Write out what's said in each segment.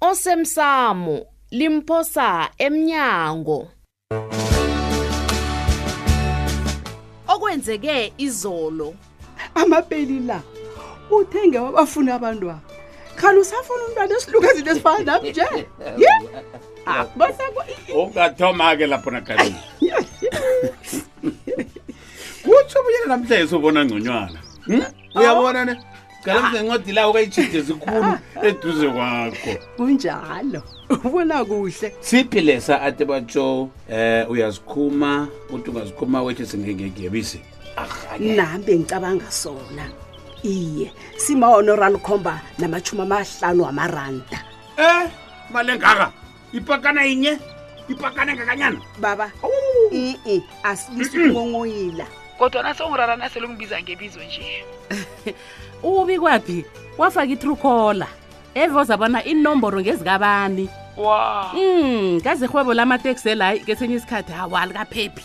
osemsamo limphosa emnyango okwenzeke izolo amapeli la uthenge wabafuna abantwana khani usafuna umntwana esiluka izinto ezifana nami nje ye ah, ungathoma-ke lapho nakalini kutsho buyena namhlanje sobona ngconywana hmm? uyabona ne qala kunencwadi lawo kayitshide zikhulu eduze kwakho kunjalo ubona kuhle siphi lesa ate batsho um eh, uyazikhuma uthi ungazikhuma wethe singengegebisi nami bengicabanga sona iye simawona oralikhomba namashumi amahlanu wamaranda um eh, mali engaka ipakana inye ipakana ngakanyana baba i-i asilisi ukungongoyila kodwa nasongirara nasele ungibiza ngebizo nje ubi kwaphi wafaka itrukola evoza bona inomboro ngezikabani wa um kaze irhwebo lamateksi elayi kesinye isikhathi hawa likaphephi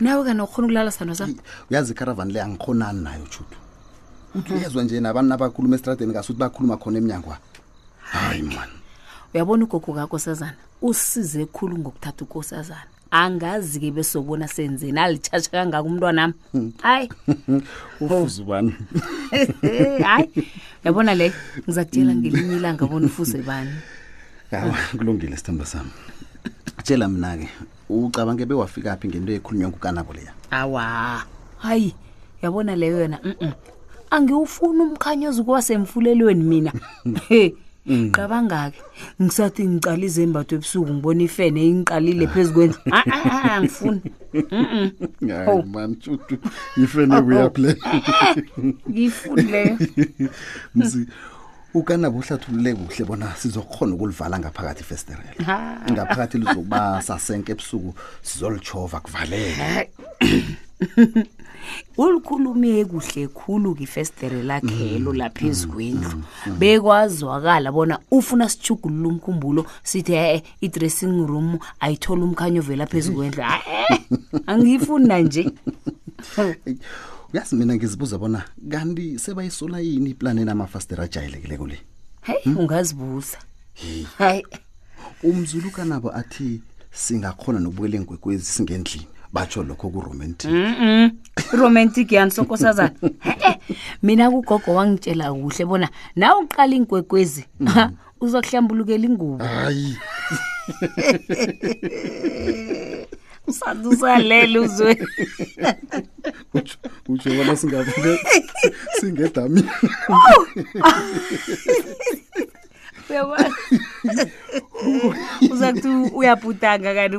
nawe kana ukhona ukulala sithando sami uyazi ikaravani le angikhonani nayo tshutu uthi uyezwa nje nabantu abakhuluma esitradeni kasuthi bakhuluma khona emnyango wa hayi mani uyabona ugogo kakosazana usize khulu ngokuthatha ukosazana angazi-ke besobona senzeni alitshatsha kangaka umntwanami hayi ufuze ubani hayi uyabona leyo ngizakutshela ngelinye ilanga bona ufuze bani awa kulungile sithando sami tshela mna-ke ucabange bewafika phi ngento ekhulunywa ngukanabo leya awa hayi yabona leyo yona mm angiwufuni umkhanyo ozukuba semfulelweni mina he Mm. cabangake ngisathi ngiqala izembatho ebusuku ngibona ifene ingiqalile phezu kwendlu Ah, ah, ah, angifuni Mm-mm. hayi Oh. man tshutu ifene kuyaphlela ngiyifuni leyo mzi ukanabo uhlathulule kuhle bona sizokhona ukulivala ngaphakathi ifesterelo ngaphakathi lizokuba sasenke ebusuku sizolitshova kuvaleke ulikhulume kuhle khulu kifestere lakhelo mm, laphezu mm, kwendlu mm, bekwazwakala bona ufuna sijugulula umkhumbulo sithe i-dressing room ayithole umkhanyo ovela phezu kwendlu angiyifuni nanje uyazi mina ngizibuza bona kanti sebayisola yini iplani enamafastera ajayelekileko le heyi hmm? ungazibuza hayi umzulu kanabo athi singakhona nokubuyela engwekwezi singendlini batsho lokho kuromantic iromantic yani sokosazana mina kugogo wangitshela kuhle bona nawe uqala iinkwekwezi mm. uzokuhlambulukela ingubo hayi usanda usalele uzwe utsho utsho bona singabe singedami uyabona uzakuthi uyabhudanga kanti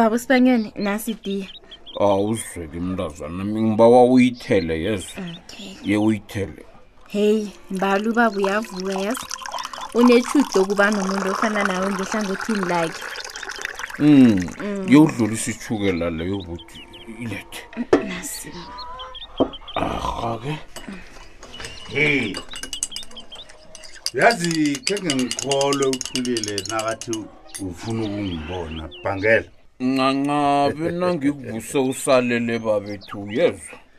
baba usibanyoni nasi itiya awuzweki mntazana ngibawa uyithele yezo ye uyithele heyi mbali ubaba uyavuka yazi unetshudi lokuba nomuntu ofana nawe ngehlangothini lakhe um yowudlulisa itshukela leyo ukuthi ilethe nasi baba arhake hey yazi khe ngengikholwe uthulile nakathi ufuna ukungibona bhangela ncancabe nangikuvusa usalele babethu uyezwa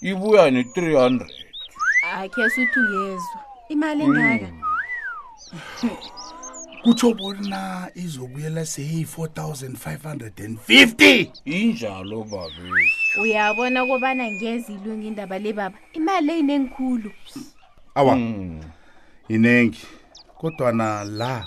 ibuya ne-300 akhe suthi uyezwa imali engaka kutsho bona izobuyela seyi-4550 injalo babe uyabona kobana ngezi ilunga indaba le baba imali le inengikhulu awa inengi kodwana la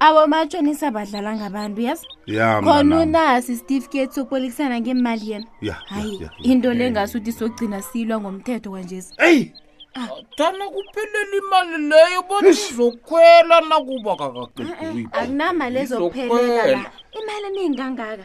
abomatshonisa badlala ngabantu yazi khona unasi isitifiketi sokubolekisana ngemali yena hayi into le ngasuthi sogcina silwa ngomthetho kwanjesi eyi dana kuphelela imali leyo bona izokhwela nakuba kakaqedikunamalezophelela imali eningangaka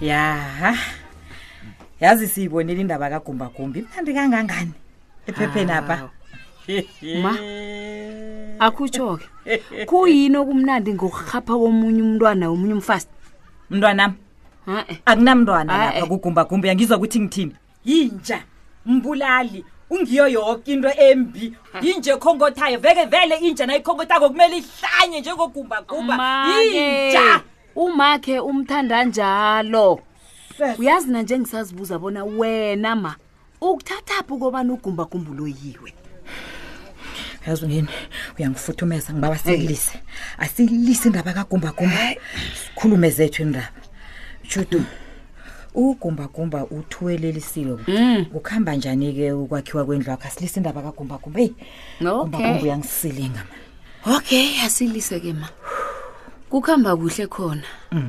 yaha yazi siyibonile indaba kagumbagumbi imnandi kangangani ephepheni apha ma akhutsho-ke kuyini okumnandi ngokurhapha komunye umntwana womunye umfazi mntwanam akunamntwana lapha kugumbagumbi yangizwa ukuthi ngithini yinja mbulali ungiyo yoke into embi yinje ekhongothayo veke vele inja nayikhonkotako kumele ihlanye njengogumbagumba yinja umakhe umthanda njalo uyazi na njengisazibuza bona wena ma ukuthathaphi ukobana ugumbagumbuloyiwe yazi yini uyangifuthumeza ngiba basilise asilise indaba kagumbagumba sikhulume zethu indaba judu ugumbagumba uthuwelelisiwe ukuthi Mm. kukuhamba njani-ke ukwakhiwa kwendlu wakho asilise indaba kagumbagumba eyi gumbagumba okay uyangisilinga ma okay asilise ke ma kukuhamba kuhle khona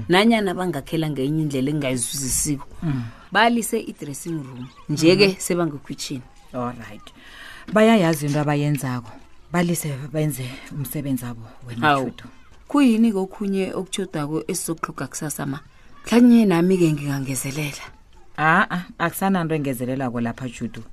nanyana bangakhela ngenye indlela engingayizuzisiko balise i-dressing room nje-ke sebangekhwitshini allright bayayazi into abayenzako balise benze umsebenzi abo wena Hawu. Shudu. khuyini-ke okhunye okutshodako esizokuhluga kusasa ma khanye nami-ke ngingangezelela aa akusananto engezelelako lapha judu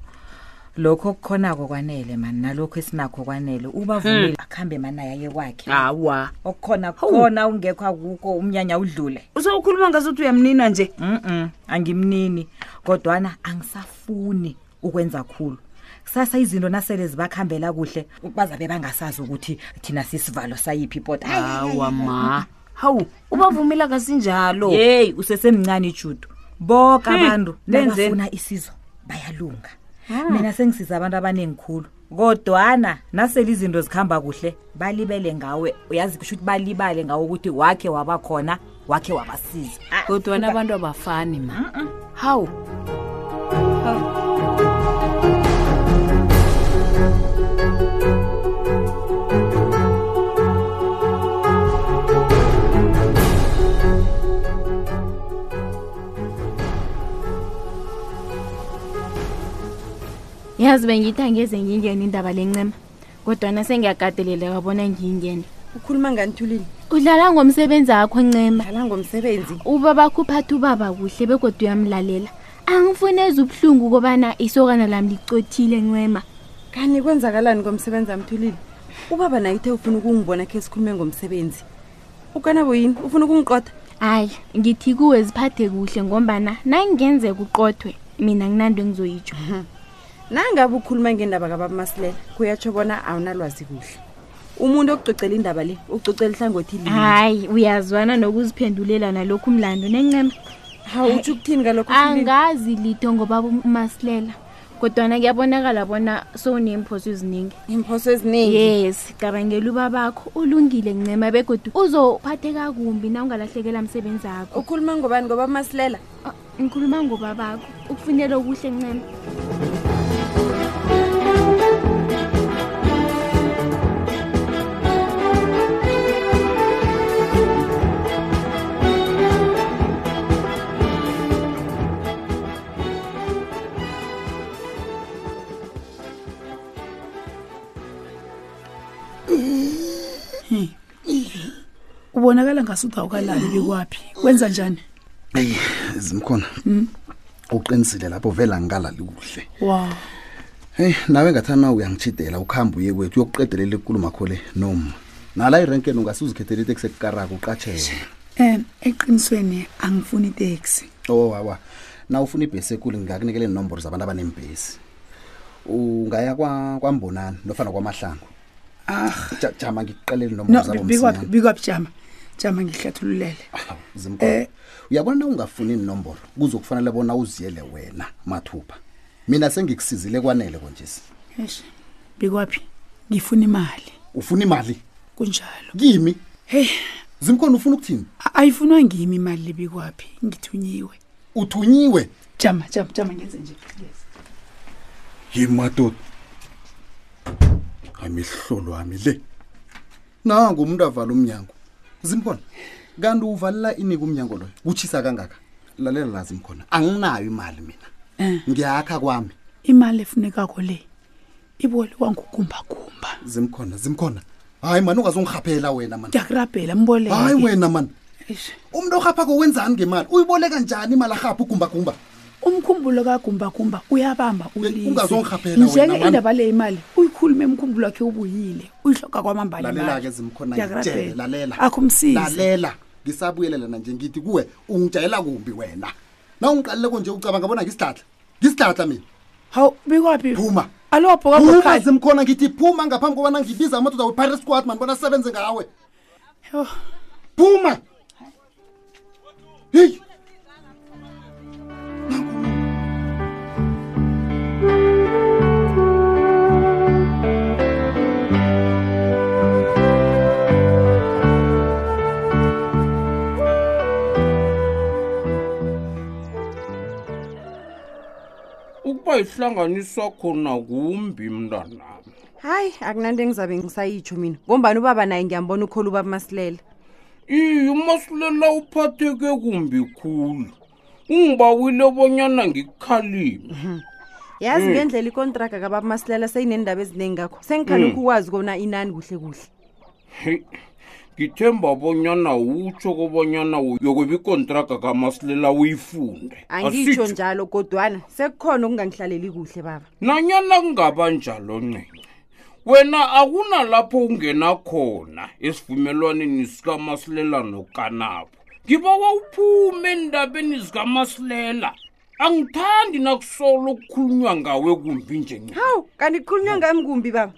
lokho okukhonako kwanele mani nalokho esinakho kwanele ubavumile hmm. akuhambe mani ayaye kwakhe hawa okukhona khona ungekho akuko umnyanya udlule usewukhuluma ngasokuthi uyamnina nje mm angimnini kodwana angisafuni ukwenza khulu kusasa izinto nasele zibakhambela kuhle bazabe bangasazi ukuthi thina sisivalo sayiphi ipota hawa ma hawu ubavumile kasinjalo yeyi usesemncane ijudu boke abantu nenzeni? nabafuna isizo bayalunga mina sengisiza abantu abaningi khulu kodwana nasele izinto zikhamba kuhle balibele ngawe uyazi kusho ukuthi balibale ngawo ukuthi wakhe waba khona wakhe wabasiza ah, kodwana abantu abafani ma hawu yazi bengithi angeze ngingene indaba lencema kodwana sengiyakateleleka bona ngingene ukhuluma nganithulile udlala ngomsebenzi akho ncema dlala ngomsebenzi ubabakho uphatha ubaba kuhle begodwa uyamlalela angifuni eza ubuhlungu kobana isokana lami licothile ncema kanti kwenzakalani ngomsebenzi amthulile ubaba naye uthe ufuna ukungibona khe sikhulume ngomsebenzi ukanabo yini ufuna ukungiqotha hayi ngithi kuwe ziphathe kuhle ngombana nangenze kuqothwe mina nginanto engizoyitsho mhm. nangabe ukhuluma ngendaba kababamasilela kuyatsho bona awunalwazi kuhle umuntu okucocela indaba le ucocela ihlangothi li hayi uyazwana nokuziphendulela nalokhu umlando nencema hawu utsho ukuthini kalokho angazi litho ngoba umasilela kodwana kuyabonakala bona sowuneemphoso eziningi iimphoso eziningi yes cabangela ubabakho ulungile ncema begodu uzophatheka kumbi na ungalahlekela msebenzi akho ukhuluma ngobani ngoba masilela ah, ngikhuluma ngobabakho ukufunela okuhle ncema ubonakala ngasuthi awukalali bekwaphi kwenza njani eyi zimkhona hmm? uqinisile lapho vele angikalali kuhle wow heyi nawe ngathana uyangitshidela ukuhambe uye kwethu uyokuqedelela ikuluma kho le noma nala irenkeni ungase uzikhethela iteksi ekukarako uqatshele um eqinisweni angifuni iteksi o wawa na ufuna ibhesi ekulu ngingakunikela iinomboro zabantu abaneembhesi ungaya kwa- kwambonani nofana kwamahlango ah Ja- jama ngikuqalele no inomboro zabo bikwaphi msinyana. bikwaphi jama jama ngihlathululele Hawu, Zimkhulu. Eh. uyabona na ungafuni iinomboro kuzokufanele bona uziyele wena mathupha mina sengikusizile kwanele konjesi eish bikwaphi ngifuna imali ufuna imali kunjalo kimi heyi zimkhona ufuna ukuthini a- ayifunwa ngimi imali le bikwaphi ngithunyiwe uthunyiwe jama jama jama ngenze nje yes. yimadoda amihlolo ami le nangu umuntu avala umnyango zimkhona kanti uvalela inike umnyango loyo kutshisa kangaka lalela lazi mkhona anginayo imali mina Eh. ngiyakha kwami imali efunekako le ibolewa ngugumbagumba zimkhona zimkhona hayi mani ungazongirhaphela wena mani ngiyakurabhela mboleke hayi wena mani Eish. umuntu orhaphako wenzani ngemali uyiboleka njani imali arhapha ugumbagumba umkhumbulo kagumbagumba uyabamba ulise ungazongirhaphela wena, njeke mani. indaba le imali uyikhulume emkhumbulo wakhe ubuyile uyihloga kwamambala lalela-ke zimkhona ngitshele lalela akho msize lalela ngisabuyelela nanje ngithi kuwe ungijayela kumbi wena na ungiqalile konje ucabanga bona ngisidadla ngisidadla mina hawu bikwaphi phuma alobho phuma zimkhona ngithi phuma ngaphambi kobana ngibiza amadoda wepire squad mani bona asebenze ngawe phuma heyi ukuba ihlanganiswa khona kumbi mntwana hayi akunanto engizabe ngisayitsho mina ngombani ubaba naye ngiyambona ukholu ubaba masilela iye umasilela uphatheke kumbi khulu ungibawile bonyana ngikukhalime Mhm. yazi Mm. ngendlela ikontraga kababa masilela seyinendaba eziningi ngakho sengikhalukhu Mm. ukwazi kona inani kuhle kuhle Hey, ngithemba bonyana utsho kobonyana uyokweba ikontraga kamasilela uyifunde angitsho Asitsho. njalo kodwana sekukhona okungangihlaleli kuhle baba nanyana kungaba njalo ncinci wena akunalapho ungena khona esivumelwaneni sikamasilela nokanabo ngibawa uphume endabeni zikamasilela angithandi nakusola ukukhulunywa ngawe kumbi njenge hawu kanti kukhulunywa ngami kumbi baba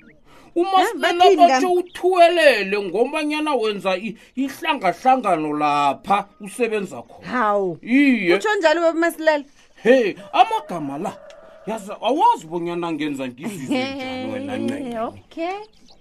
umasilela bathini bathe ngami? uthuwelele ngombanyana wenza i- ihlangahlangano lapha usebenza khona hawu iye utsho njalo baba masilela he amagama la yazi awazi bonyana ngenza ngizizwenjani wena ncele okay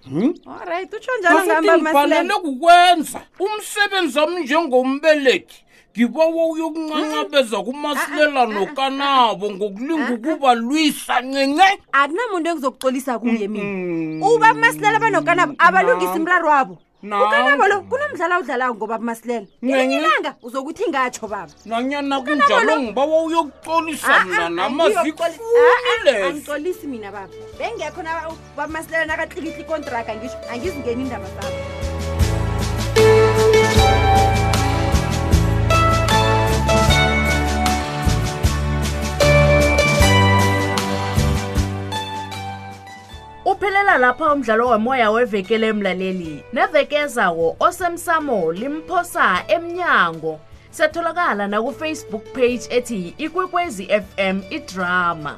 Hmm? olright utsho njalo ngihamba Ngifuna masilela ngifanele kukwenza umsebenzi wami njengombelethi ngibawa uyokuncancabeza kumasilela nokanabo ngokulinga ukubalwisa ncince akunamuntu engizokuxolisa kuye mina uba masilela banokanabo abalungisa imraro wabo ukana bolo kunomdlala awudlalawo ngoba masilela ngelinye ilanga uzokuthi ingatsho baba nanyana kunjalo ngibawa uyokucolisa ah, ah, mna namazikulleangicolisi ah, mina baba bengekho baba masilela nakatlikihla ikontraka ngisho angizingeni indaba zabo Uphelela lapha umdlalo womoya wevekele emlaleli neveke ezawo osemsamo limphosa emnyango satholakala nakufacebook page ethi ikwekwezi fm idrama